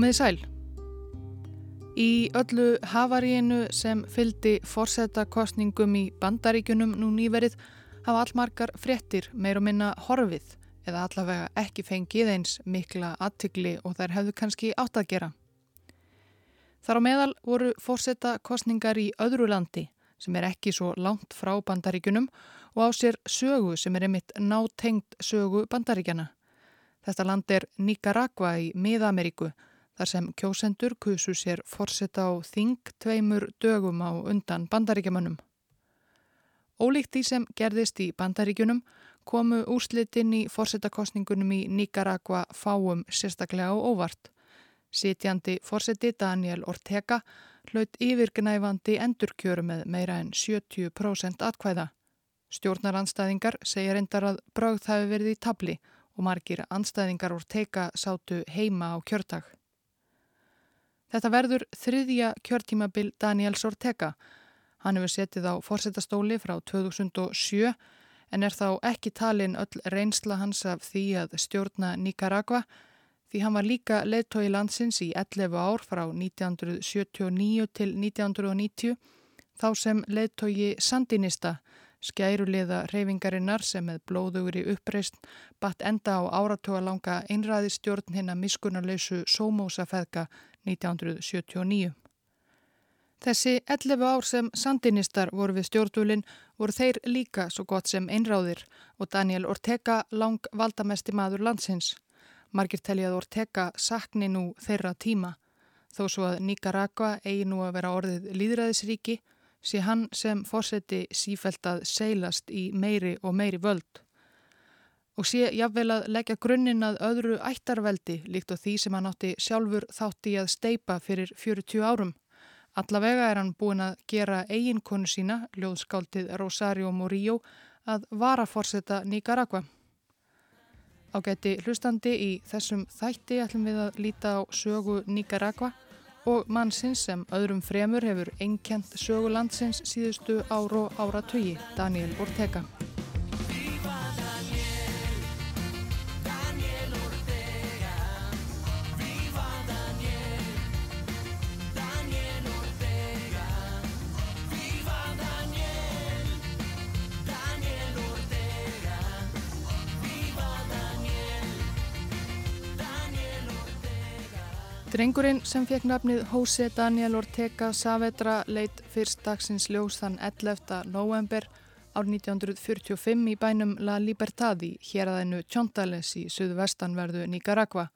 Komið sæl. Í öllu havaríinu sem fyldi forsetakostningum í bandaríkunum nú nýverið hafa allmarkar fréttir meir og minna horfið eða allavega ekki fengið eins mikla aðtykli og þær hefðu kannski átt að gera. Þar á meðal voru forsetakostningar í öðru landi sem er ekki svo langt frá bandaríkunum og á sér sögu sem er einmitt nátengt sögu bandaríkjana. Þetta land er Nicaragua í Mið-Ameríku þar sem kjósendur kusu sér forsetta á þing tveimur dögum á undan bandaríkjamannum. Ólíkt því sem gerðist í bandaríkjunum komu úrslitin í forsettakostningunum í Nicaragua fáum sérstaklega á óvart. Sitjandi forsetti Daniel Ortega hlaut yfirgnæfandi endurkjöru með meira en 70% atkvæða. Stjórnaranstæðingar segir endar að brauð það hefur verið í tabli og margir anstæðingar Ortega sátu heima á kjörtag. Þetta verður þriðja kjörtímabil Daniels Ortega. Hann hefur setið á fórsetastóli frá 2007 en er þá ekki talin öll reynsla hans af því að stjórna Nicaragua því hann var líka leittói landsins í 11 ár frá 1979 til 1990 þá sem leittói Sandinista skæruliða reyfingarinnar sem með blóðugri uppreist batt enda á áratóa langa einræðistjórn hinn að miskunarleysu sómósa feðka 1979. Þessi 11 ár sem sandinistar voru við stjórnvölinn voru þeir líka svo gott sem einráðir og Daniel Ortega lang valdamesti maður landsins. Margir teljað Ortega sakni nú þeirra tíma. Þó svo að Nicaragua eigi nú að vera orðið líðræðisríki sé hann sem fórseti sífælt að seilast í meiri og meiri völd og sé jafnvel að leggja grunninn að öðru ættarveldi líkt og því sem hann átti sjálfur þátti að steipa fyrir 40 árum. Allavega er hann búin að gera eiginkonu sína, ljóðskáldið Rosario Murillo, að varaforsetta Nicaragua. Á geti hlustandi í þessum þætti ætlum við að líta á sögu Nicaragua og mannsins sem öðrum fremur hefur einkjent sögulandsins síðustu ára og ára tugi, Daniel Ortega. Drengurinn sem fekk nafnið Jose Daniel Ortega Saavedra leitt fyrst dagsins ljós þann 11. november ár 1945 í bænum La Libertad í héræðinu Tjóndales í suðvestanverðu Nicaragua.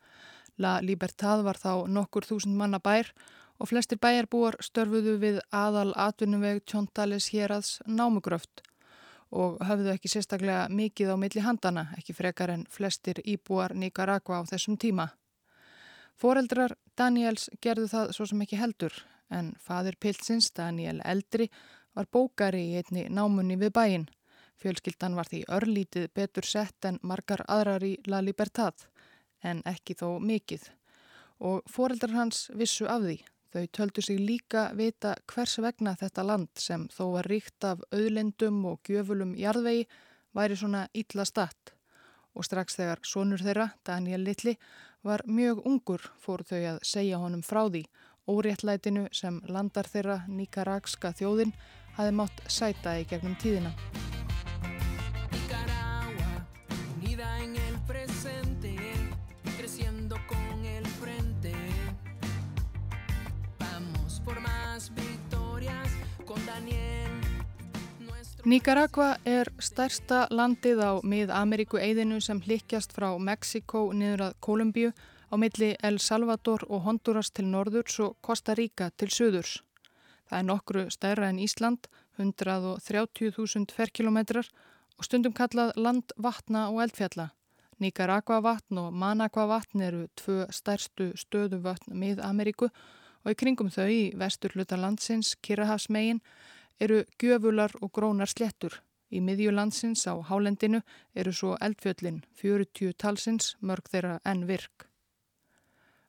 La Libertad var þá nokkur þúsund manna bær og flestir bæjarbúar störfuðu við aðal atvinnuveg Tjóndales héræðs námugröft og höfðu ekki sérstaklega mikið á milli handana, ekki frekar en flestir íbúar Nicaragua á þessum tíma. Fóreldrar Daniels gerðu það svo sem ekki heldur en fadur Pilsins, Daniel Eldri, var bókari í einni námunni við bæin. Fjölskyldan var því örlítið betur sett en margar aðrar í La Libertad en ekki þó mikið. Og fóreldrar hans vissu af því. Þau töldu sig líka vita hvers vegna þetta land sem þó var ríkt af auðlendum og gjöfulum jarðvegi væri svona ítla statt. Og strax þegar sonur þeirra, Daniel Littli, var mjög ungur fór þau að segja honum frá því óréttlætinu sem landar þeirra nýkarakska þjóðin hafi mátt sæta í gegnum tíðina. Nicaragua er stærsta landið á mið-Ameríku eigðinu sem hlikkjast frá Mexiko niður að Kolumbíu á milli El Salvador og Honduras til norðurs og Costa Rica til söðurs. Það er nokkru stærra en Ísland, 130.000 ferkilometrar og stundum kallað land vatna og eldfjalla. Nicaragua vatn og Managua vatn eru tvö stærstu stöðu vatn mið-Ameríku og í kringum þau í vestur hluta landsins, Kirrahafsmegin, eru gjöfular og grónar slettur. Í miðjulandsins á hálendinu eru svo eldfjöllin, 40 talsins, mörg þeirra enn virk.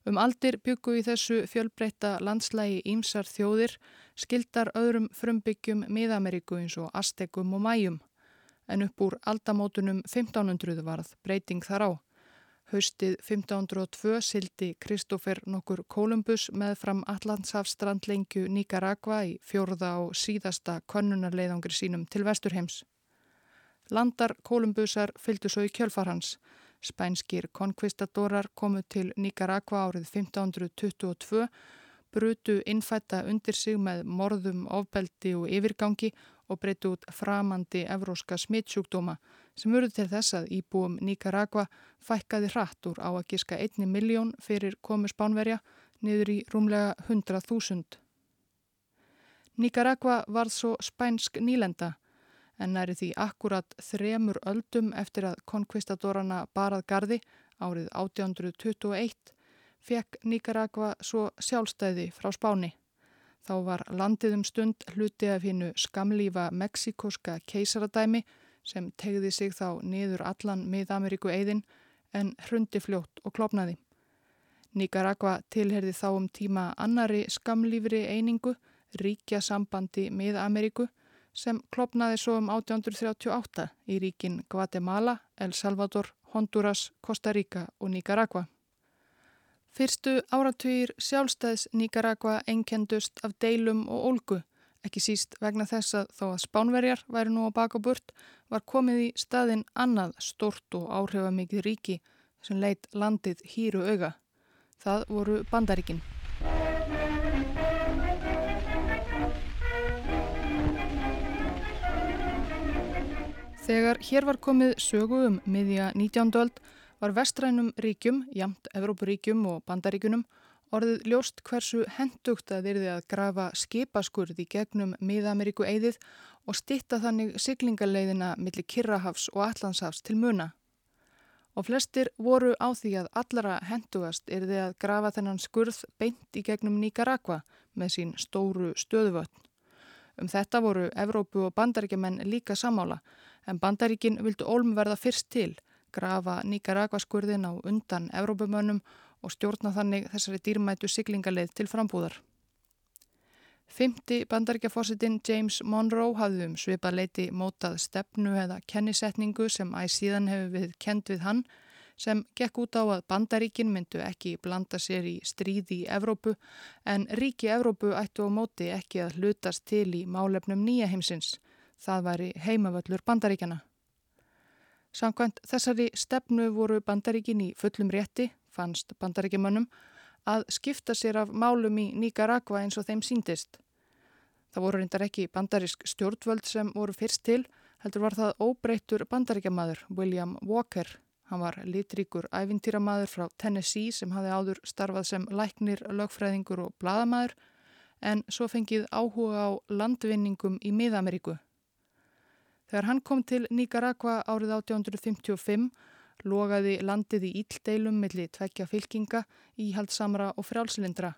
Um aldir byggu í þessu fjölbreyta landslægi ímsar þjóðir, skildar öðrum frumbyggjum miðameríku eins og Aztekum og Mæjum, en upp úr aldamótunum 1500 varð breyting þar á. Haustið 1502 sildi Kristófer nokkur Kolumbus með fram Allandsafstrandlengju Nicaragua í fjórða og síðasta konunarleiðangri sínum til Vesturheims. Landar Kolumbusar fylgdu svo í kjölfarhans. Spænskir konkvistadorar komu til Nicaragua árið 1522, brutu innfætta undir sig með morðum, ofbeldi og yfirgangi og breytti út framandi evróska smittsjúkdóma sem voru til þess að íbúum Nicaragua fækkaði hratt úr á að giska einni miljón fyrir komu spánverja niður í rúmlega 100.000. Nicaragua varð svo spænsk nýlenda en næri því akkurat þremur öldum eftir að konkvistadorana barað gardi árið 1821 fekk Nicaragua svo sjálfstæði frá Spáni. Þá var landið um stund hluti af hinnu skamlífa meksikóska keisaradæmi sem tegði sig þá niður allan mið-Ameríku eigðin en hrundi fljótt og klopnaði. Nicaragua tilherði þá um tíma annari skamlífri einingu, ríkja sambandi mið-Ameríku sem klopnaði svo um 1838 í ríkin Guatemala, El Salvador, Honduras, Costa Rica og Nicaragua. Fyrstu áratugir sjálfstæðs Nicaragua einkendust af deilum og ólgu, ekki síst vegna þess að þó að spánverjar væri nú á baka burt var komið í staðin annað stort og áhrifamikið ríki sem leitt landið hýru auga. Það voru bandaríkinn. Þegar hér var komið sögu um miðja 19. öld var vestrænum ríkjum, jamt Evrópuríkjum og bandaríkunum, orðið ljóst hversu hendugt að verði að grafa skipaskurð í gegnum miða-Ameríku eigðið og stitta þannig siglingaleiðina millir Kirrahafs og Allandshafs til muna. Og flestir voru á því að allara hendugast er því að grafa þennan skurð beint í gegnum Nicaragua með sín stóru stöðuvötn. Um þetta voru Evrópu og bandaríkjumenn líka samála en bandaríkin vildu ólm verða fyrst til grafa Nicaragua-skurðin á undan Evrópumönnum og stjórna þannig þessari dýrmætu siglingaleið til frambúðar. Fymti bandaríkjafósitinn James Monroe hafði um svipa leiti mótað stefnu eða kennisetningu sem æg síðan hefur við kend við hann sem gekk út á að bandaríkin myndu ekki blanda sér í stríði í Evrópu en ríki Evrópu ættu á móti ekki að hlutast til í málefnum nýja heimsins. Það væri heimavöllur bandaríkjana. Samkvæmt þessari stefnu voru bandaríkin í fullum rétti, fannst bandaríkimannum, að skipta sér af málum í Nicaragua eins og þeim síndist. Það voru reyndar ekki bandarísk stjórnvöld sem voru fyrst til, heldur var það óbreyttur bandaríkjamaður William Walker. Hann var litríkur ævintýramaður frá Tennessee sem hafði áður starfað sem læknir, lögfræðingur og bladamaður en svo fengið áhuga á landvinningum í Miða-Ameríku. Þegar hann kom til Nicaragua árið 1855 logaði landið í íldeilum millir tvekja fylkinga, íhaldsamra og frjálslindra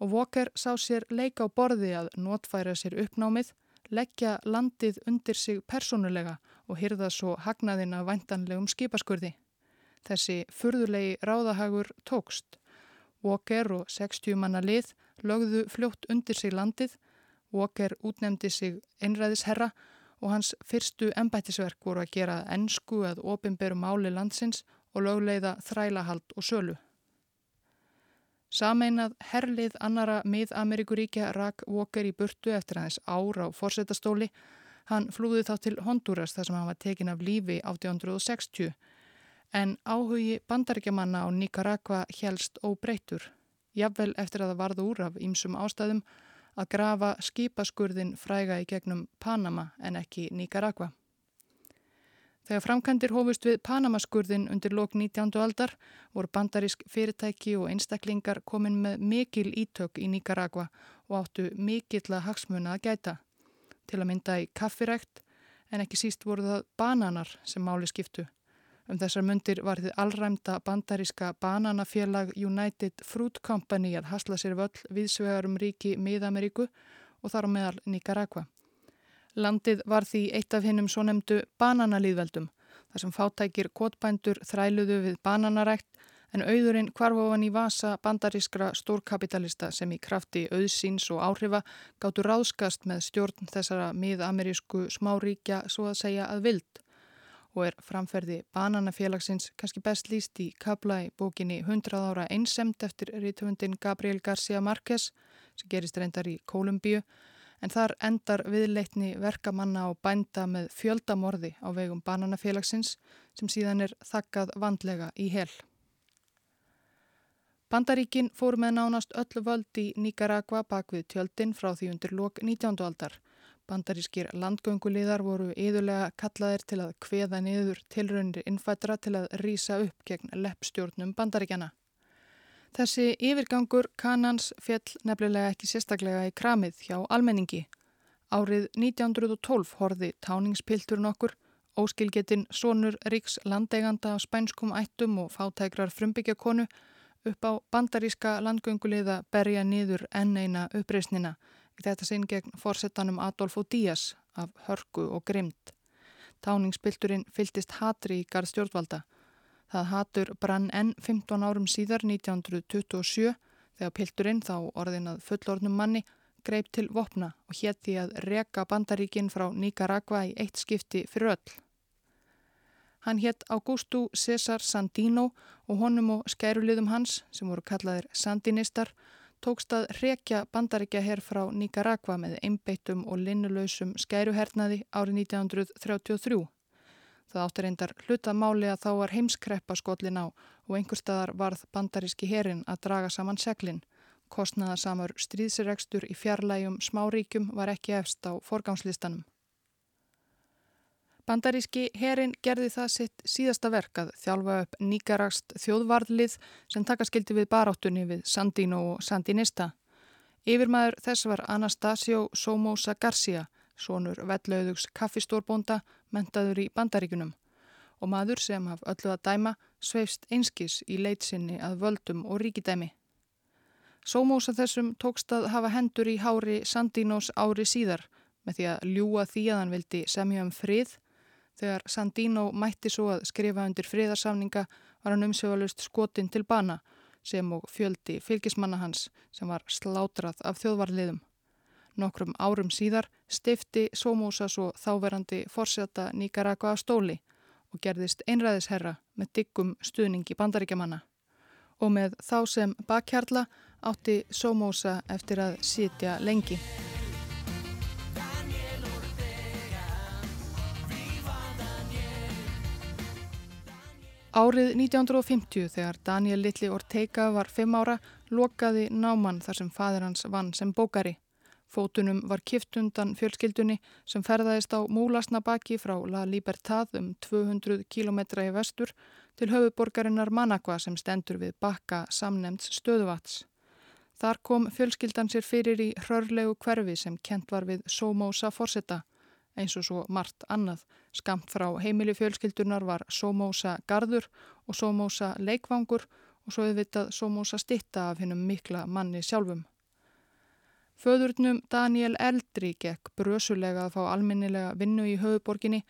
og Walker sá sér leika á borði að notfæra sér uppnámið, leggja landið undir sig persónulega og hyrða svo hagnaðin af væntanlegum skipaskurði. Þessi furðulegi ráðahagur tókst. Walker og 60 manna lið lögðu fljótt undir sig landið, Walker útnemdi sig einræðisherra og hans fyrstu embættisverk voru að gera ennsku að ofinberu máli landsins og lögleiða þrælahald og sölu. Sameinað herlið annara mið-Ameríkuríkja rak Walker í burtu eftir hans ára á forsetastóli. Hann flúði þá til Honduras þar sem hann var tekin af lífi 1860 en áhugi bandaríkjamanna á Nicaragua helst óbreytur. Jafnvel eftir að það varða úr af ýmsum ástæðum að grafa skipaskurðin fræga í gegnum Panama en ekki Nicaragua. Þegar framkantir hófust við Panamaskurðin undir lok 19. aldar voru bandarísk fyrirtæki og einstaklingar komin með mikil ítök í Nicaragua og áttu mikill að hagsmuna að gæta. Til að mynda í kaffirækt en ekki síst voru það bananar sem máli skiptu. Um þessar myndir var þið allræmda bandaríska bananafélag United Fruit Company að hasla sér völl viðsvegarum ríki Mið-Ameríku og þar á meðal Nicaragua. Landið var því eitt af hinnum svo nefndu bananalýðveldum, þar sem fátækir kotbændur þræluðu við bananarækt en auðurinn kvarfofan í vasa bandarískra stórkapitalista sem í krafti auðsins og áhrifa gáttu ráðskast með stjórn þessara mið-amerísku smáríkja svo að segja að vild og er framferði bananafélagsins kannski best líst í kabla í bókinni 100 ára einsemt eftir rítumundin Gabriel García Márquez sem gerist reyndar í Kólumbíu en þar endar viðleitni verkamanna og bænda með fjöldamorði á vegum bananafélagsins sem síðan er þakkað vandlega í hel. Bandaríkin fór með nánast öllu völd í Nicaragua bakvið tjöldin frá því undir lok 19. aldar. Bandarískir landgönguliðar voru yðurlega kallaðir til að kveða niður tilraunir innfættra til að rýsa upp gegn leppstjórnum bandaríkjana. Þessi yfirgangur kannans fjell nefnilega ekki sérstaklega í kramið hjá almenningi. Árið 1912 horði táningspilturinn okkur, óskilgetinn sonur Ríks landeiganda á spænskum ættum og fátækrar frumbyggjakonu upp á bandaríska landgönguleiða berja niður enn eina uppreysnina þetta sinn gegn forsetanum Adolfo Díaz af hörku og grimd. Táningspilturinn fyldist hatri í garð stjórnvalda. Það hatur brann enn 15 árum síðar 1927 þegar pilturinn þá orðinað fullornum manni greip til vopna og hétti að reka bandaríkinn frá Nicaragua í eitt skipti fyrir öll. Hann hétt Augusto César Sandino og honum og skæruliðum hans, sem voru kallaðir Sandinistar, tókst að rekja bandaríkja herr frá Nicaragua með einbeittum og linnulösum skæruhernaði árið 1933. Það áttur reyndar hlutamáli að þá var heimskreppa skollin á og einhver staðar varð bandaríski herrin að draga saman seglinn. Kostnaðarsamur stríðsiregstur í fjarlægjum smáríkjum var ekki efst á forgámslistanum. Bandaríski herin gerði það sitt síðasta verk að þjálfa upp nýgarast þjóðvarðlið sem takaskildi við baráttunni við Sandino og Sandinista. Yfirmaður þess var Anastasio Somoza Garcia, sonur vellauðugs kaffistórbónda, mentaður í bandaríkunum og maður sem haf öllu að dæma sveifst einskis í leitsinni að völdum og ríkidæmi. Somoza þessum tókst að hafa hendur í hári Sandinos ári síðar með því að ljúa því að hann vildi semja um frið Þegar Sandino mætti svo að skrifa undir friðarsamninga var hann umsöfalust skotin til bana sem og fjöldi fylgismanna hans sem var slátrað af þjóðvarliðum. Nokkrum árum síðar stifti Somoza svo þáverandi fórseta Nicaragua á stóli og gerðist einræðisherra með diggum stuðningi bandaríkjamanna. Og með þá sem bakhjarla átti Somoza eftir að sitja lengi. Árið 1950 þegar Daniel Littli Ortega var fimm ára lokaði náman þar sem fadir hans vann sem bókari. Fótunum var kift undan fjölskyldunni sem ferðaðist á Múlasnabaki frá La Libertad um 200 km í vestur til höfuborgarinnar Managua sem stendur við bakka samnemts stöðuvats. Þar kom fjölskyldan sér fyrir í hrörlegu hverfi sem kent var við Somoza Forsetta eins og svo margt annað. Skamt frá heimili fjölskyldunar var Somoza Garður og Somoza Leikvangur og svo auðvitað Somoza Stitta af hennum mikla manni sjálfum. Föðurnum Daniel Eldri gekk brösulega að fá alminnilega vinnu í höfuborginni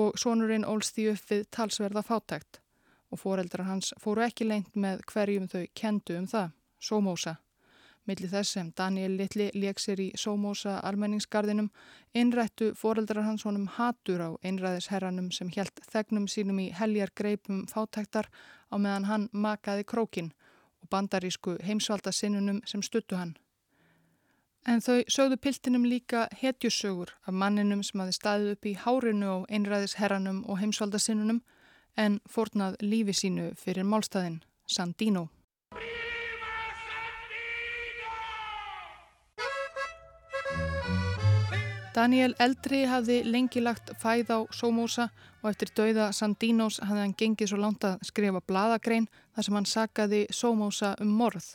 og sonurinn ólst því upp við talsverða fátækt og foreldrar hans fóru ekki lengt með hverjum þau kendu um það, Somoza. Millir þess sem Daniel Littli leik sér í Sómósa almenningsgarðinum innrættu foreldrar hans honum hatur á einræðisherranum sem helt þegnum sínum í heljar greipum fátæktar á meðan hann makaði krókin og bandarísku heimsvalda sinnunum sem stuttu hann. En þau sögðu piltinum líka hetjusögur af manninum sem hafi staðið upp í hárinu á einræðisherranum og heimsvalda sinnunum en fornað lífi sínu fyrir málstæðin, Sandino. Daniel Eldri hafði lengi lagt fæð á Somoza og eftir dauða Sandinos hafði hann gengið svo langt að skrifa bladagrein þar sem hann sagaði Somoza um morð.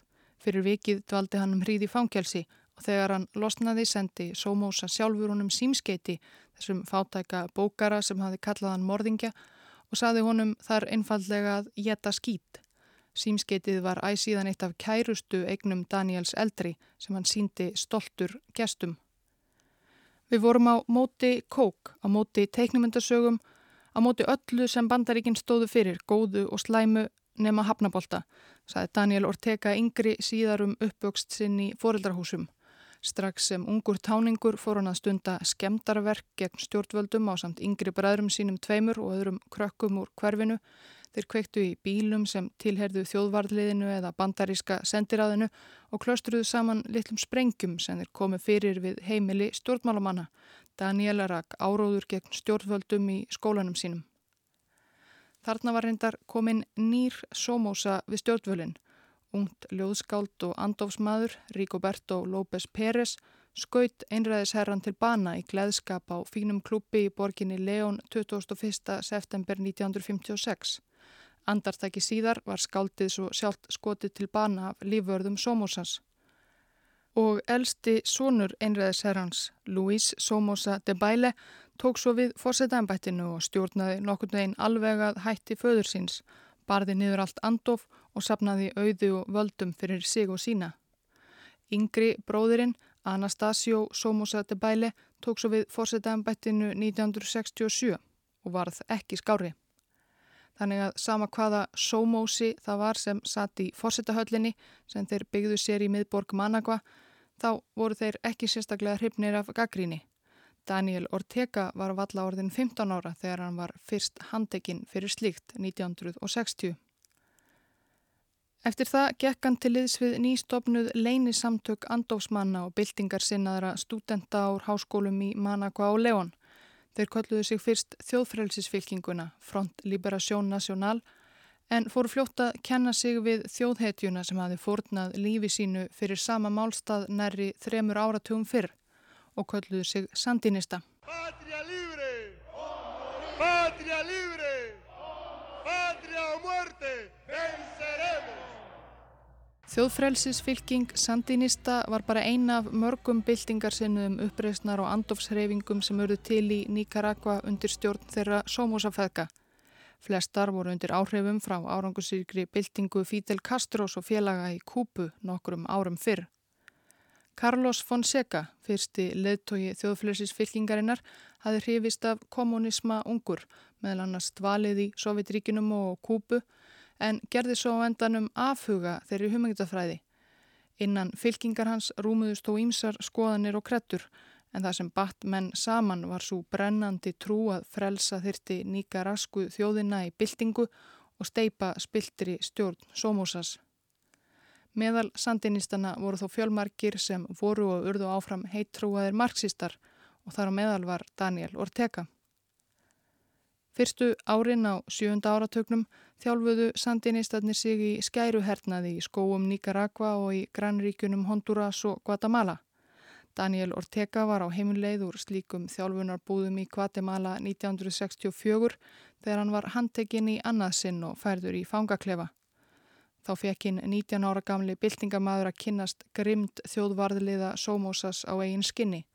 Fyrir vikið dvaldi hann um hríði fánkjálsi og þegar hann losnaði sendi Somoza sjálfur honum símskeiti þessum fátæka bókara sem hafði kallað hann morðingja og saði honum þar einfallega að geta skýt. Símskeitið var æsíðan eitt af kærustu eignum Daniels Eldri sem hann síndi stoltur gestum. Við vorum á móti kók, á móti teiknumundasögum, á móti öllu sem bandaríkinn stóðu fyrir, góðu og slæmu nema hafnabólta, saði Daniel Ortega yngri síðar um uppvöxt sinn í foreldrahúsum. Strax sem ungur táningur fór hann að stunda skemdarverk gegn stjórnvöldum á samt yngri bræðrum sínum tveimur og öðrum krökkum úr hverfinu. Þeir kveiktu í bílum sem tilherðu þjóðvarliðinu eða bandaríska sendiráðinu og klöstruðu saman litlum sprengjum sem þeir komu fyrir við heimili stjórnmálamanna. Daniela rak áróður gegn stjórnvöldum í skólanum sínum. Þarna var reyndar komin nýr sómósa við stjórnvölinn Ungt ljóðskáld og andofsmaður, Rigoberto López Pérez, skaut einræðisherran til bana í gleðskap á fínum klúpi í borginni León 21. september 1956. Andartæki síðar var skáldið svo sjálft skotið til bana af lífvörðum Somosas. Og elsti sonur einræðisherrans, Luis Somoza de Baile, tók svo við fórsetæmbættinu og stjórnaði nokkurnu einn alvegað hætti föður síns, barði niður allt andof og sapnaði auðu og völdum fyrir sig og sína. Yngri bróðirinn, Anastasio Somoza de Baile, tók svo við fórsetaðanbættinu 1967 og varð ekki skári. Þannig að sama hvaða Somosi það var sem satt í fórsetahöllinni sem þeir byggðu sér í miðborg Managua, þá voru þeir ekki sérstaklega hrifnir af gaggríni. Daniel Ortega var valla orðin 15 ára þegar hann var fyrst handekinn fyrir slíkt 1960. Eftir það gekk hann til liðs við nýstofnuð leinisamtök andófsmanna og byltingar sinnaðra stúdenta ár háskólum í Managua og León. Þeir kolluðu sig fyrst þjóðfrælsisfylkinguna, Front Liberation National, en fóru fljótt að kenna sig við þjóðhetjuna sem hafi fórnað lífi sínu fyrir sama málstað næri þremur áratugum fyrr og kölluðu sig Sandinista. Patria libre! Patria libre! Patria muerte! Venceremos! Þjóðfrælsisfylking Sandinista var bara eina af mörgum byltingarsinnum uppreysnar og andofshreyfingum sem örðu til í Nicaragua undir stjórn þeirra Somosafeðka. Flestar voru undir áhrifum frá árangusýrgri byltingu Fidel Castros og félaga í Kúpu nokkrum árum fyrr. Carlos Fonseca, fyrsti leðtogi þjóðflöðsisfylkingarinnar, hafi hrifist af kommunisma ungur, meðal annars dvalið í Sovjetríkinum og Kúpu, en gerði svo á endanum afhuga þeirri humengtafræði. Innan fylkingar hans rúmuðust þó ímsar skoðanir og krettur, en það sem batt menn saman var svo brennandi trú að frelsa þyrti nýka rasku þjóðina í byltingu og steipa spiltri stjórn Somosas. Meðal sandinistana voru þó fjölmarkir sem voru og urðu áfram heittrúaðir marxistar og þar á meðal var Daniel Ortega. Fyrstu árin á sjönda áratögnum þjálfuðu sandinistarnir sig í skæruhernaði í skóum Nicaragua og í grannríkunum Honduras og Guatemala. Daniel Ortega var á heimleið úr slíkum þjálfunarbúðum í Guatemala 1964 þegar hann var handtekinn í annað sinn og færður í fangaklefa. Þá fekk hinn 19 ára gamli byltingamæður að kynnast grimd þjóðvarðliða Sómósas á eigin skinni.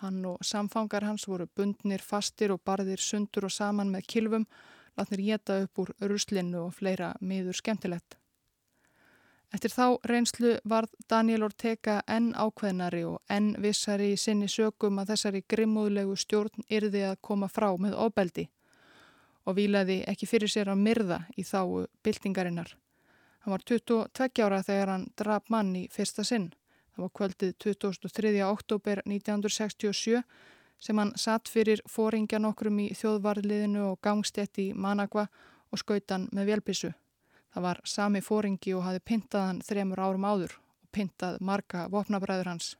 Hann og samfangar hans voru bundnir fastir og barðir sundur og saman með kilvum, latnir geta upp úr ruslinu og fleira miður skemmtilegt. Eftir þá reynslu varð Daniel Ortega enn ákveðnari og enn vissari í sinni sögum að þessari grimmúðlegu stjórn yrði að koma frá með óbeldi og vilaði ekki fyrir sér að myrða í þáu byltingarinnar. Hann var 22 ára þegar hann draf mann í fyrsta sinn. Það var kvöldið 23. oktober 1967 sem hann satt fyrir fóringja nokkrum í þjóðvarliðinu og gangstett í Managua og skautan með velbissu. Það var sami fóringi og hafi pintað hann þremur árum áður og pintað marga vopnabræður hans.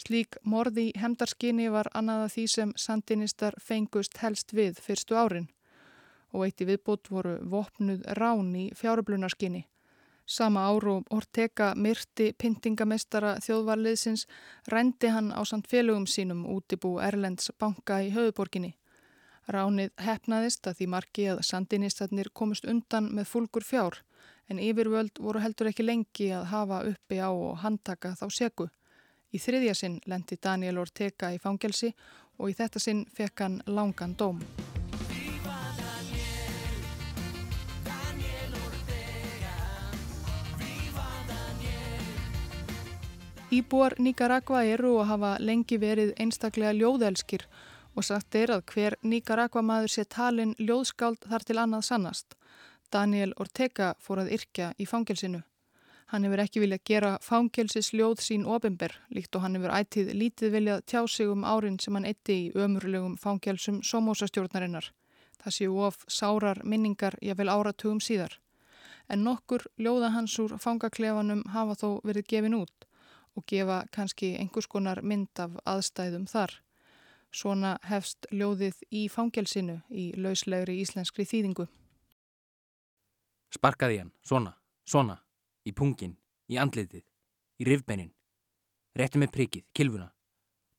Slík morði í hemdarskinni var annaða því sem sandinistar fengust helst við fyrstu árin og eitt í viðbútt voru vopnuð rán í fjáröflunarskinni. Sama áru Ortega myrti pyntingamestara þjóðvarliðsins rendi hann á samt félögum sínum út í bú Erlends banka í höfuborginni. Ránið hefnaðist að því margi að sandinistarnir komust undan með fólkur fjár en yfirvöld voru heldur ekki lengi að hafa uppi á og handtaka þá seku. Í þriðja sinn lendi Daniel Ortega í fangelsi og í þetta sinn fekk hann langan dóm. Íbúar Nicaragua eru og hafa lengi verið einstaklega ljóðelskir og sagt er að hver Nicaragua maður sé talin ljóðskáld þar til annað sannast. Daniel Ortega fór að yrkja í fangilsinu. Hann hefur ekki viljað gera fangelsis ljóð sín ofinber, líkt og hann hefur ætið lítið viljað tjá sig um árin sem hann eitti í ömurlegum fangelsum sómósastjórnarinnar. Það séu of sárar minningar ég vel áratugum síðar. En nokkur ljóða hans úr fangaklefanum hafa þó verið gefin út og gefa kannski einhvers konar mynd af aðstæðum þar. Svona hefst ljóðið í fangelsinu í lauslegri íslenskri þýðingu. Sparkaði hann, svona, svona í pungin, í andlitið, í rifbeinin. Réttu með prikið, kilvuna.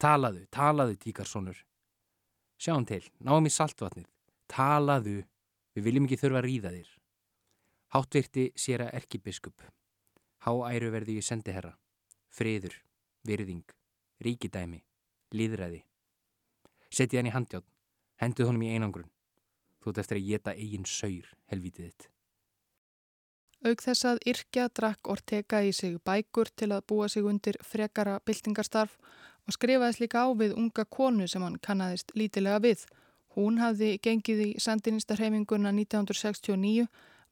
Talaðu, talaðu, tíkarsónur. Sjáum til, náum í saltvatnið. Talaðu, við viljum ekki þurfa að ríða þér. Háttvirti sér að erkibiskup. Háæru verði ég sendi herra. Friður, virðing, ríkidæmi, líðræði. Settið hann í handjátt, henduð honum í einangrun. Þú ert eftir að geta eigin saur, helvítið þitt. Aug þess að Irkja drakk Ortega í sig bækur til að búa sig undir frekara byltingarstarf og skrifaðist líka á við unga konu sem hann kannadist lítilega við. Hún hafði gengið í sandinistarheiminguna 1969,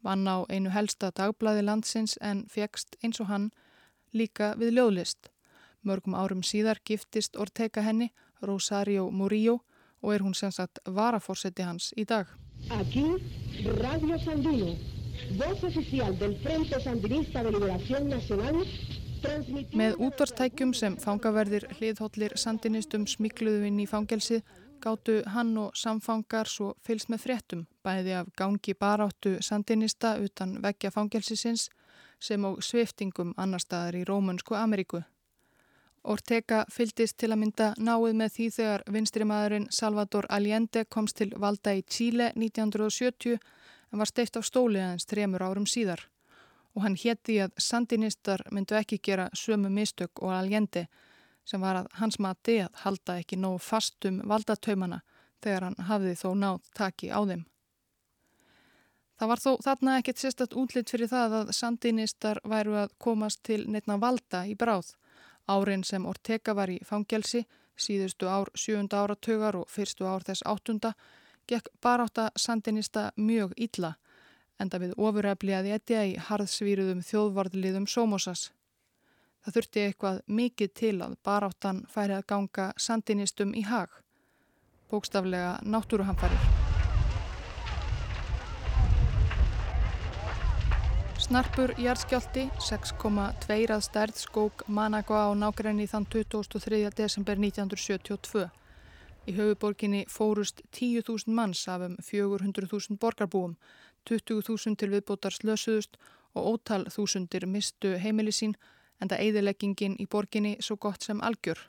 vann á einu helsta dagblæði landsins en fegst eins og hann líka við ljóðlist. Mörgum árum síðar giftist Ortega henni, Rosario Murillo, og er hún sem sagt varaforsetti hans í dag. Aquí, Radio Sandino voz oficial del Frente Sandinista de Liberación Nacional Með útvarstækjum sem fangaverðir hliðhóllir sandinistum smikluðu inn í fangelsið gáttu hann og samfangar svo fylst með fréttum bæði af gangi baráttu sandinista utan veggja fangelsisins sem og sviftingum annar staðar í Rómunsku Ameríku. Ortega fyldist til að mynda náið með því þegar vinstrimaðurinn Salvador Allende komst til valda í Chile 1970 en var steift á stóli aðeins þremur árum síðar og hann hétti að sandinistar myndu ekki gera sömu mistök og aljendi sem var að hans mati að halda ekki nóg fastum valdatöymana þegar hann hafði þó nátt taki á þeim. Það var þó þarna ekkert sérstatt útlitt fyrir það að sandinistar væru að komast til neittna valda í bráð. Árin sem Ortega var í fangelsi, síðustu ár sjönda áratögar og fyrstu ár þess áttunda, gekk baráta sandinista mjög illa enda við ofurefliðaði etja í harðsvíruðum þjóðvarðliðum Somosas. Það þurfti eitthvað mikið til að baráttan færi að ganga sandinistum í hag. Bókstaflega náttúruhamfarir. Snarpur jærskjálti, 6,2 að stærð skók Managua á nákrenni þann 23. desember 1972. Í höfuborginni fórust 10.000 manns af um 400.000 borgarbúum, 20.000 til viðbótar slösuðust og ótal þúsundir mistu heimili sín en það eigðileggingin í borginni svo gott sem algjör.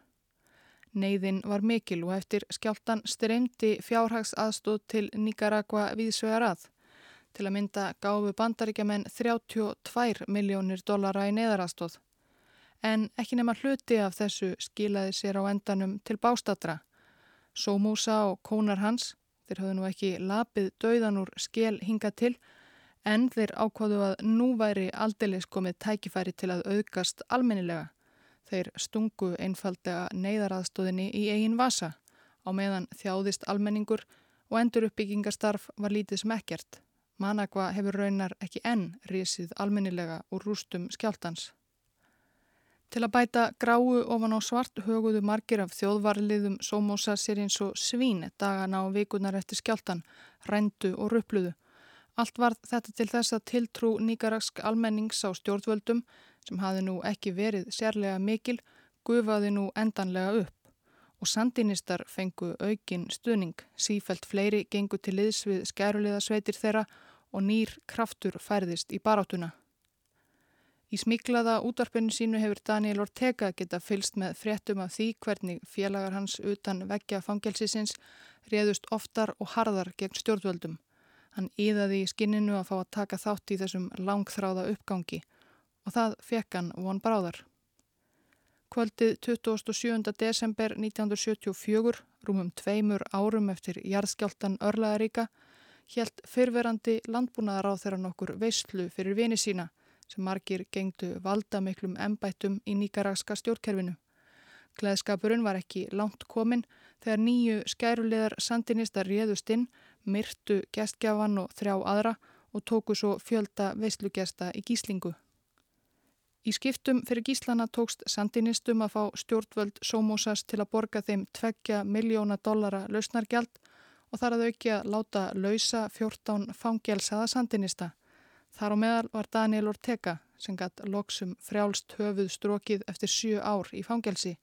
Neiðin var mikil og eftir skjáltan streymdi fjárhags aðstóð til Nicaragua viðsvegar að. Til að mynda gáfu bandaríkjaman 32 miljónir dollara í neðarastóð. En ekki nema hluti af þessu skilaði sér á endanum til bástatra. Sómúsa og kónar hans, þeir höfðu nú ekki lapið dauðan úr skél hinga til, en þeir ákváðu að nú væri aldeilis komið tækifæri til að auðgast almennilega. Þeir stungu einfallega neyðaraðstóðinni í eigin vasa á meðan þjáðist almenningur og endur uppbyggingastarf var lítið sem Managva hefur raunar ekki enn risið almennilega úr rústum skjáltans. Til að bæta gráu ofan á svart höguðu margir af þjóðvarliðum sómósa sér eins og svín dagana og vikunar eftir skjáltan, rændu og rupluðu. Allt var þetta til þess að tiltrú nýgaraksk almennings á stjórnvöldum sem hafi nú ekki verið sérlega mikil, gufaði nú endanlega upp. Og sandinistar fengu aukin stuðning, sífælt fleiri gengu til liðs við skæruliða sveitir þeirra og nýr kraftur færðist í baráttuna. Í smiklaða útvarpinu sínu hefur Daniel Ortega geta fylst með fréttum af því hvernig félagar hans utan veggja fangelsisins réðust oftar og harðar gegn stjórnvöldum. Hann íðaði í skinninu að fá að taka þátt í þessum langþráða uppgangi og það fekk hann von bráðar. Kvöldið 27. desember 1974, rúmum tveimur árum eftir jarðskjáltan Örlaðaríka, helt fyrverandi landbúnaðar á þeirra nokkur veistlu fyrir vini sína sem margir gengdu valdamiklum embættum í nýgarakska stjórnkerfinu. Gleðskapurinn var ekki langt komin þegar nýju skæruleðar sandinista réðust inn, myrtu gestgjafan og þrjá aðra og tóku svo fjölda veislugjasta í gíslingu. Í skiptum fyrir gíslana tókst sandinistum að fá stjórnvöld Somosas til að borga þeim 2 miljóna dollara lausnargjald og þar að auki að láta lausa 14 fangelsaða sandinista. Þar á meðal var Daniel Ortega sem gatt loksum frjálst höfuð strókið eftir 7 ár í fangelsi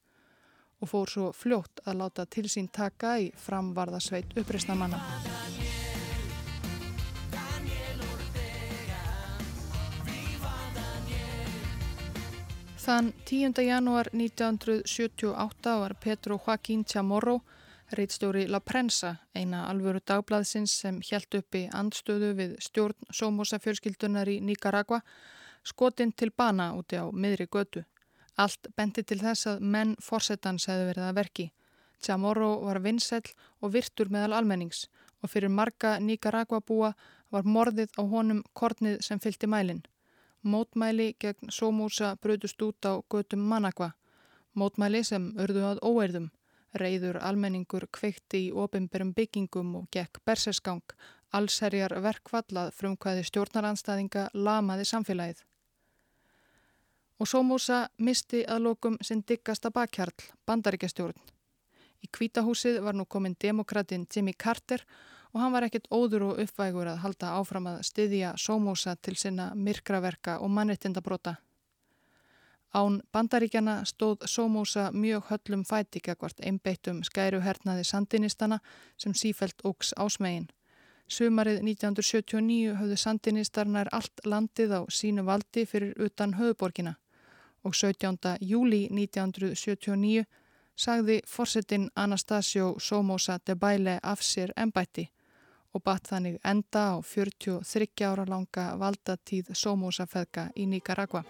og fór svo fljótt að láta til sín taka í framvarðasveit uppreysnamanna. Þann 10. janúar 1978 var Petro Joaquín Chamorro, reitstjóri La Prensa, eina alvöru dagblaðsins sem hjælt uppi andstöðu við stjórn Somoza fjölskyldunar í Nicaragua, skotinn til bana úti á miðri götu. Allt bendi til þess að menn fórsetans hefði verið að verki. Chamorro var vinsell og virtur meðal almennings og fyrir marga Nicaragua búa var morðið á honum kornið sem fylgti mælinn. Mótmæli gegn Sómúsa bröðust út á götum Managua. Mótmæli sem örðu að óerðum. Reyður almenningur kveikti í ofinberum byggingum og gekk bersesgang. Allserjar verkvallað frumkvæði stjórnaranstæðinga lamaði samfélagið. Og Sómúsa misti að lokum sinn diggasta bakkjarl, bandaríkjastjórn. Í kvítahúsið var nú komin demokratin Jimmy Carter og hann var ekkit óður og uppvægur að halda áfram að styðja sómósa til sinna myrkraverka og mannrettindabróta. Án bandaríkjana stóð sómósa mjög höllum fæti gegvart einbeittum skæruhernaði sandinistana sem sífælt ógs ásmegin. Sumarið 1979 höfðu sandinistarnar allt landið á sínu valdi fyrir utan höfuborgina og 17. júli 1979 sagði forsetin Anastasio Somoza de Baile af sér ennbætti og batt þannig enda á 43 ára langa valdatíð sómósafeðka í Nicaragua.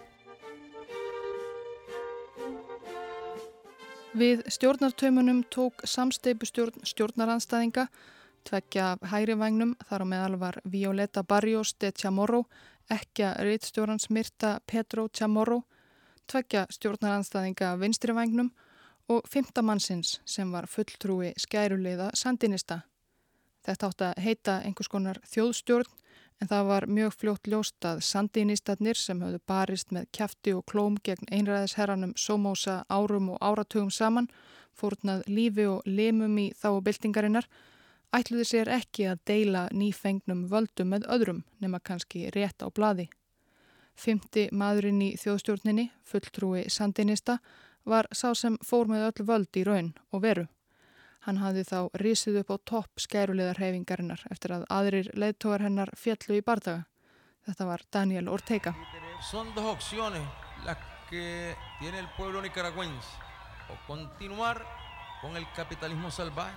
Við stjórnartaumunum tók samsteipustjórn stjórnaranstæðinga, tveggja af hægri vagnum, þar á meðal var Violeta Barrios de Chamorro, ekki að reittstjórnans myrta Pedro Chamorro, tveggja stjórnaranstæðinga vinstri vagnum og fymta mannsins sem var fulltrúi skæruleiða sandinista. Þetta átt að heita einhvers konar þjóðstjórn en það var mjög fljótt ljóst að sandinistarnir sem höfðu barist með kæfti og klóm gegn einræðisherranum Somoza árum og áratugum saman, fórnað lífi og limum í þá og byltingarinnar, ætluði sér ekki að deila nýfengnum völdum með öðrum nema kannski rétt á bladi. Fymti maðurinn í þjóðstjórninni, fulltrúi sandinista, var sá sem fór með öll völd í raun og veru. Hann hafði þá risið upp á topp skæruleðarhefingarinnar eftir að aðrir leðtógar hennar fjallu í bardaga. Þetta var Daniel Ortega.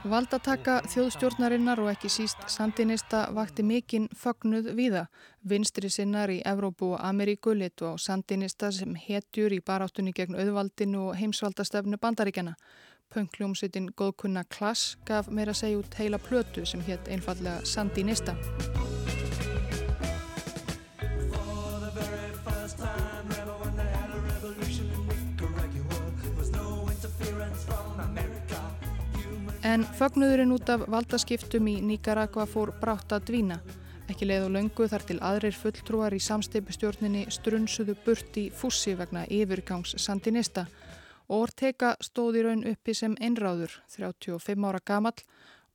Valdataka þjóðstjórnarinnar og ekki síst sandinista vakti mikinn fögnuð viða. Vinstri sinnar í Evrópu og Ameríku litu á sandinista sem hetjur í baráttunni gegn auðvaldinu og heimsvaldastefnu bandaríkjana. Pöngljómsveitin góðkunna Klass gaf meira að segja út heila plötu sem hétt einfallega Sandinista. En fögnuðurinn út af valdaskiptum í Nicaragua fór brátt að dvína. Ekki leið og löngu þar til aðrir fulltrúar í samsteipustjórninni strunsuðu burt í fussi vegna yfirgangs Sandinista og Ortega stóð í raun uppi sem einráður, 35 ára gamall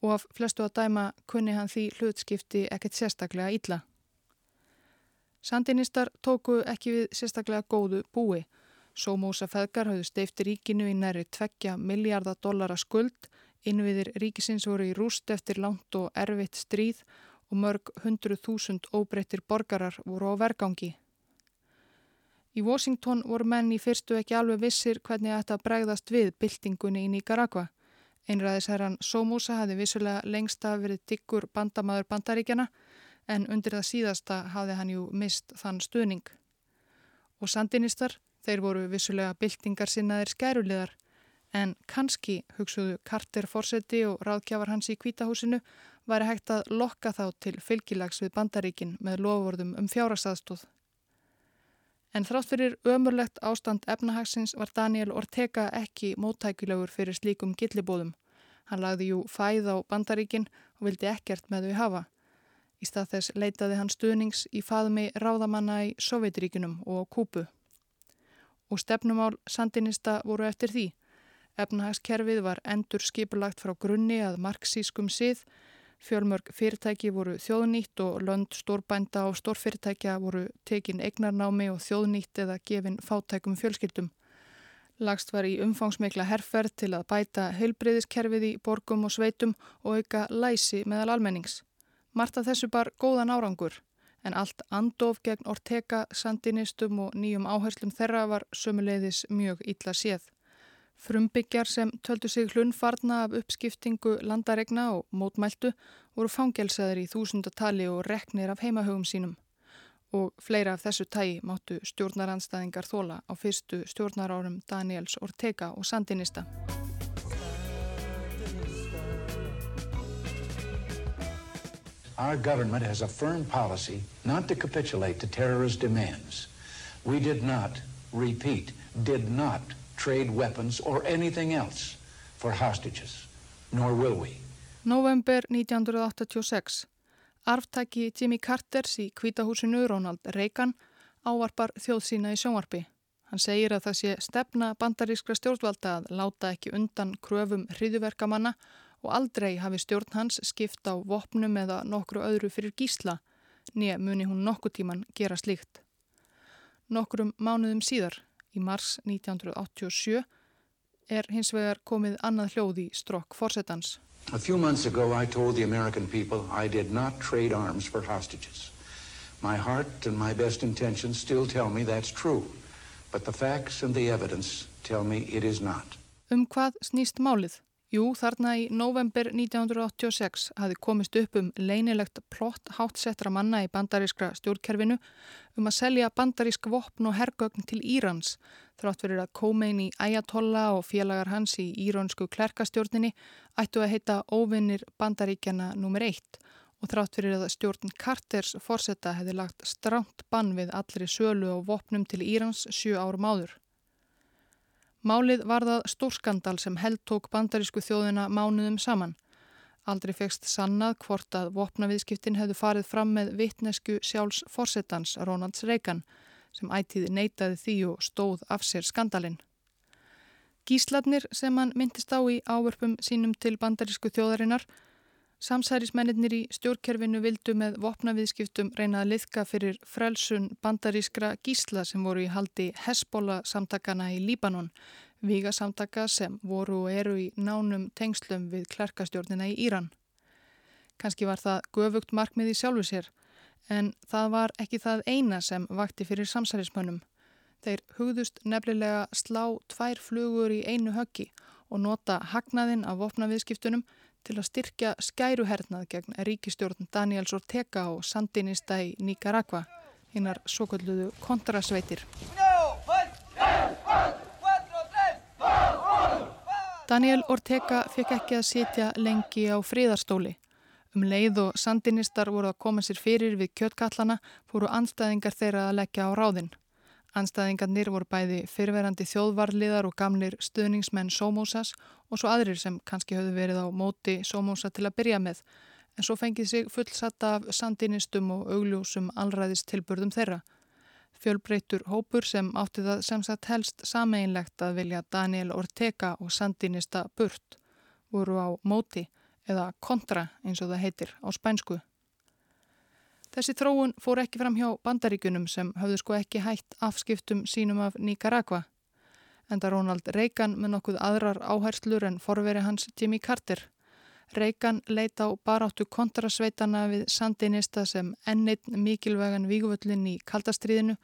og af flestu að dæma kunni hann því hlutskipti ekkert sérstaklega ítla. Sandinistar tóku ekki við sérstaklega góðu búi. Sómósa feðgar hafðu steifti ríkinu í næri 2 miljardar dollara skuld, innviðir ríkisins voru í rúst eftir langt og erfitt stríð og mörg hundru þúsund óbreyttir borgarar voru á vergangi. Í Washington voru menn í fyrstu ekki alveg vissir hvernig þetta bregðast við byltingunni í Nicaragua. Einræðisherran Somoza hafi vissulega lengst að verið diggur bandamaður bandaríkjana en undir það síðasta hafi hann jú mist þann stuðning. Og sandinistar, þeir voru vissulega byltingar sinnaðir skæruleðar en kannski, hugsuðu Carter Forseti og ráðkjafar hans í kvítahúsinu, væri hægt að lokka þá til fylgilags við bandaríkin með lofvorðum um fjárastastóð. En þrátt fyrir ömurlegt ástand efnahagsins var Daniel Ortega ekki móttækilegur fyrir slíkum gillibóðum. Hann lagði jú fæð á bandaríkin og vildi ekkert með þau hafa. Í stað þess leitaði hann stuðnings í faðmi ráðamanna í Sovjetríkunum og Kúpu. og stefnumál sandinista voru eftir því. Efnahagskerfið var endur skipulagt frá grunni að marxískum sið, fjölmörg fyrirtæki voru þjóðnýtt og lönd stórbænda og stórfyrirtækja voru tekin eignarnámi og þjóðnýtt eða gefin fátækum fjölskyldum. Lagst var í umfangsmikla herrferð til að bæta heilbreyðiskerfið í borgum og sveitum og auka læsi meðal almennings. Marta þessu bar góðan árangur en allt andof gegn Ortega, sandinistum og nýjum áherslum þeirra var sömuleiðis mjög illa séð. Frumbyggjar sem töldu sig hlunfarna af uppskiptingu landaregna og mótmæltu voru fangelsaður í þúsundatali og reknir af heimahögum sínum. Og fleira af þessu tægi máttu stjórnaranstæðingar þóla á fyrstu stjórnarárum Daniels Ortega og Sandinista. Our government has a firm policy not to capitulate to terrorist demands. We did not, repeat, did not trade weapons or anything else for hostages, nor will we. November 1986. Arftæki Jimmy Carters í kvítahúsinu Ronald Reagan ávarpar þjóð sína í sjónvarpi. Hann segir að það sé stefna bandarískra stjórnvalda að láta ekki undan kröfum hriðuverkamanna og aldrei hafi stjórn hans skipt á vopnum eða nokkru öðru fyrir gísla, nýja muni hún nokku tíman gera slíkt. Nokkrum mánuðum síðar, í mars 1987 er hins vegar komið annað hljóð í strokk fórsetans. A few months ago I told the American people I did not trade arms for hostages. My heart and my best intentions still tell me that's true, but the facts and the evidence tell me it is not. Um hvað snýst málið? Jú, þarna í november 1986 hafi komist upp um leinilegt plott hátsettra manna í bandarískra stjórnkerfinu um að selja bandarísk vopn og hergögn til Írans þrátt verið að Khomein í Ayatollah og félagar hans í íronsku klerkastjórninni ættu að heita óvinnir bandaríkjana nr. 1 og þrátt verið að stjórn Carters fórsetta hefði lagt stránt bann við allri sölu og vopnum til Írans sjö árum áður. Málið var það stórskandal sem held tók bandarísku þjóðina mánuðum saman. Aldrei fegst sannað hvort að vopnaviðskiptin hefðu farið fram með vitnesku sjálfs forsetans Ronalds Reagan sem ætið neytaði því og stóð af sér skandalinn. Gísladnir sem hann myndist á í ávörpum sínum til bandarísku þjóðarinnar Samsærismennir í stjórnkerfinu vildu með vopnaviðskiptum reyna að liðka fyrir frelsun bandarískra gísla sem voru í haldi Hesbóla samtakana í Líbanon, viga samtaka sem voru og eru í nánum tengslum við klerkastjórnina í Íran. Kanski var það göfugt markmið í sjálfu sér, en það var ekki það eina sem vakti fyrir samsærismönnum. Þeir hugðust nefnilega slá tvær flugur í einu höggi og nota hagnaðinn af vopnaviðskiptunum til að styrkja skæruhernað gegn ríkistjórn Daniels Ortega og sandinista í Nicaragua, hinnar svo kalluðu kontrasveitir. Daniel Ortega fekk ekki að sitja lengi á fríðarstóli. Um leið og sandinistar voru að koma sér fyrir við kjöttkallana fóru anstæðingar þeirra að leggja á ráðinn. Anstæðingarnir voru bæði fyrverandi þjóðvarliðar og gamlir stuðningsmenn Sómósas og svo aðrir sem kannski höfðu verið á móti Sómósa til að byrja með en svo fengið sig fullsatta af sandinistum og augljósum allræðist tilburðum þeirra. Fjölbreytur hópur sem átti það sem sagt helst sameinlegt að vilja Daniel Ortega og sandinista Burt voru á móti eða kontra eins og það heitir á spænsku. Þessi þróun fór ekki fram hjá bandaríkunum sem hafðu sko ekki hægt afskiptum sínum af Nicaragua. Enda Ronald Reagan með nokkuð aðrar áherslur en forveri hans Jimmy Carter. Reagan leita á baráttu kontrasveitana við sandinista sem ennit mikilvægan víguvöllin í kaldastriðinu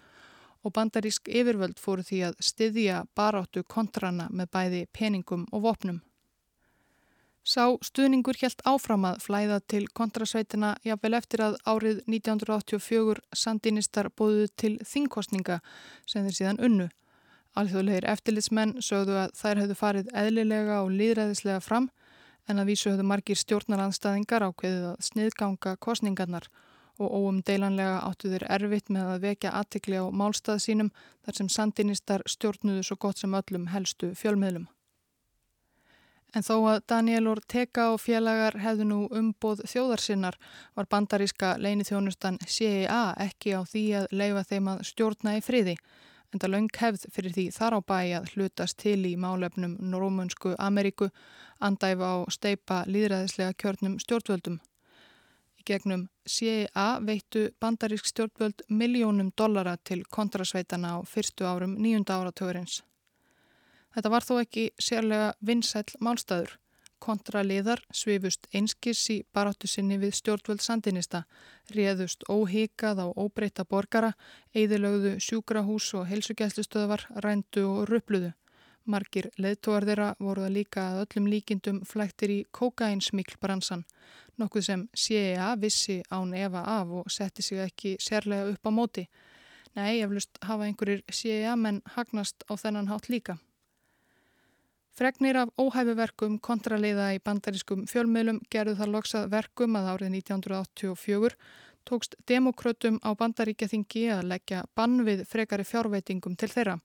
og bandarísk yfirvöld fóru því að styðja baráttu kontrana með bæði peningum og vopnum. Sá stuðningur helt áfram að flæða til kontrasveitina jafnvel eftir að árið 1984 sandinistar bóðu til þingkostninga sem þeir síðan unnu. Alþjóðlegir eftirlitsmenn sögðu að þær hefðu farið eðlilega og líðræðislega fram en að vísu hefðu margir stjórnaranstæðingar ákveðið að sniðganga kostningarnar og óum deilanlega áttu þeir erfitt með að vekja aðtikli á málstað sínum þar sem sandinistar stjórnuðu svo gott sem öllum helstu fjölmiðlum. En þó að Daniel Ortega og félagar hefðu nú umboð þjóðarsinnar var bandaríska leinithjónustan CIA ekki á því að leifa þeim að stjórna í friði en það laung hefð fyrir því þar á bæ að hlutast til í málefnum Rómunsku Ameríku andæfa á steipa líðræðislega kjörnum stjórnvöldum. Í gegnum CIA veittu bandarísk stjórnvöld miljónum dollara til kontrasveitana á fyrstu árum nýjunda áratugurins. Þetta var þó ekki sérlega vinsæl málstæður. Kontraliðar svifust einskis í baráttu sinni við stjórnvöld sandinista, réðust óhíkað á óbreyta borgara, eidilögðu sjúkrahús og helsugæslustöðvar, rændu og rupluðu. Margir leðtóar þeirra voru það líka að öllum líkindum flæktir í kokaínsmiklbransan, nokkuð sem CIA vissi án Eva af og setti sig ekki sérlega upp á móti. Nei, eflust hafa einhverjir CIA menn hagnast á þennan hátt líka. Fregnir af óhæfuverkum kontraliða í bandarískum fjölmiðlum gerðu þar loksað verkum að árið 1984 tókst demokrötum á bandaríkjaþingi að leggja bann við frekari fjárveitingum til þeirra.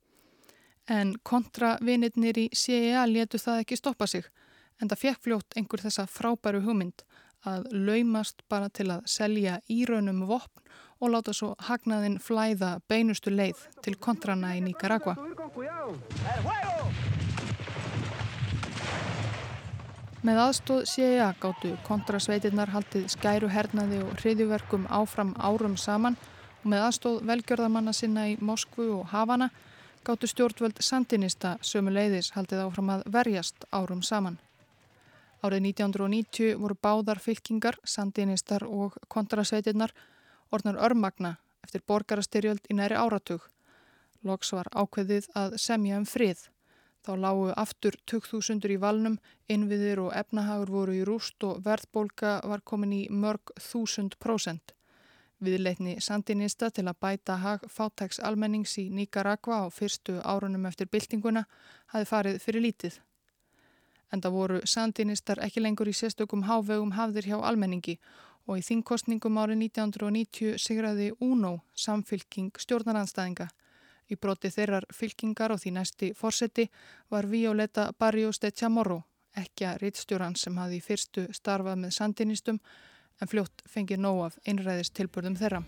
En kontravinirnir í CIA letu það ekki stoppa sig en það fekk fljótt einhver þessa frábæru hugmynd að laumast bara til að selja írönum vopn og láta svo hagnaðinn flæða beinustu leið til kontrana í Nicaragua. Með aðstóð CIA gáttu kontrasveitirnar haldið skæru hernaði og hriðjuverkum áfram árum saman og með aðstóð velgjörðarmanna sinna í Moskvu og Havana gáttu stjórnvöld Sandinista sömu leiðis haldið áfram að verjast árum saman. Árið 1990 voru báðar fylkingar, Sandinistar og kontrasveitirnar orðnar örmagna eftir borgarastyrjöld í næri áratug. Loks var ákveðið að semja um frið. Þá lágu aftur 2000 í valnum, innviðir og efnahagur voru í rúst og verðbólka var komin í mörg þúsund prósent. Viðleitni Sandinista til að bæta hag fátæks almennings í Nicaragua á fyrstu árunum eftir byltinguna hafi farið fyrir lítið. En það voru Sandinistar ekki lengur í sérstökum hávegum hafðir hjá almenningi og í þingkostningum árið 1990 sigraði UNO samfylking stjórnaranstæðinga. Í broti þeirrar fylkingar og því næsti fórseti var Violeta Barrios de Chamorro, ekki að rittstjóran sem hafi fyrstu starfað með sandinistum en fljótt fengið nóg af einræðist tilbörðum þeirra.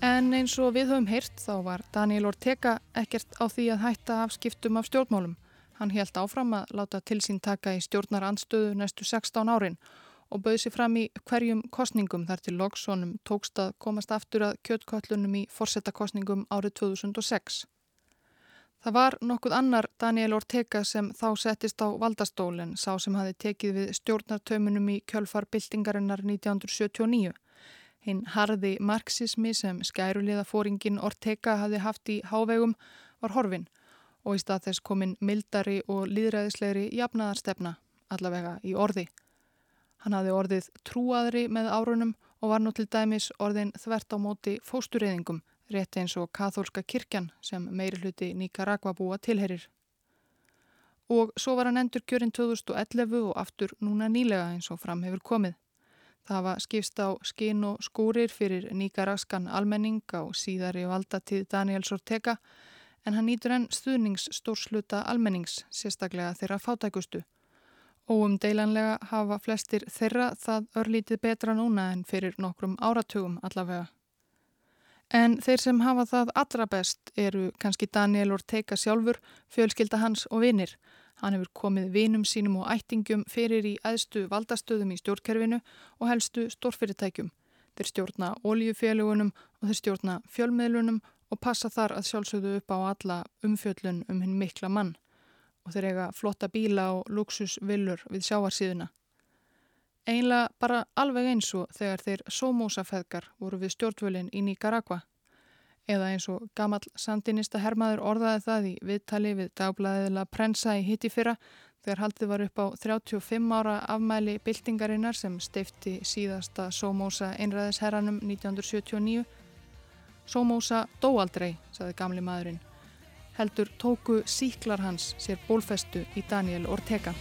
En eins og við höfum heyrt þá var Daniel Ortega ekkert á því að hætta afskiptum af stjórnmálum. Hann helt áfram að láta til sín taka í stjórnar anstöðu næstu 16 árin og bauði sér fram í hverjum kostningum þar til Lóksónum tókst að komast aftur að kjöttkvöllunum í forsettakostningum árið 2006. Það var nokkuð annar Daniel Ortega sem þá settist á valdastólinn, sá sem hafi tekið við stjórnartaumunum í kjölfarbyltingarinnar 1979. Hinn harði marxismi sem skæruliða fóringin Ortega hafi haft í hávegum var horfinn og í stað þess komin mildari og líðræðislegri jafnaðarstefna, allavega í orði. Hann hafði orðið trúaðri með árunum og var nú til dæmis orðin þvert á móti fóstureyðingum, rétt eins og kathólska kirkjan sem meiri hluti Nicaragua búa tilherir. Og svo var hann endur kjörinn 2011 og aftur núna nýlega eins og fram hefur komið. Það var skipst á skinn og skúrir fyrir Nicaraskan almenning á síðari valdatíð Daniels Ortega en hann nýtur enn stuðningsstórsluta almennings, sérstaklega þeirra fátækustu. Óumdeilanlega hafa flestir þeirra það örlítið betra núna en fyrir nokkrum áratugum allavega. En þeir sem hafa það allra best eru kannski Daniel Ortega sjálfur, fjölskylda hans og vinir. Hann hefur komið vinum sínum og ættingum fyrir í æðstu valdastöðum í stjórnkerfinu og helstu stórfyrirtækjum. Þeir stjórna oljufélugunum og þeir stjórna fjölmiðlunum og passa þar að sjálfsögðu upp á alla umfjöllun um hinn mikla mann og þeir eiga flotta bíla og luxusvillur við sjáarsíðuna. Einlega bara alveg eins og þegar þeir sómósafeðgar voru við stjórnvölinn í Nicaragua eða eins og gammal sandinista hermaður orðaði það í viðtali við dagblæðiðla prensa í hitti fyrra þegar haldið var upp á 35 ára afmæli byltingarinnar sem steifti síðasta sómósa einræðisherranum 1979 Sómósa dó aldrei, saði gamli maðurinn. Heldur tóku síklar hans sér bólfestu í Daniel Ortega.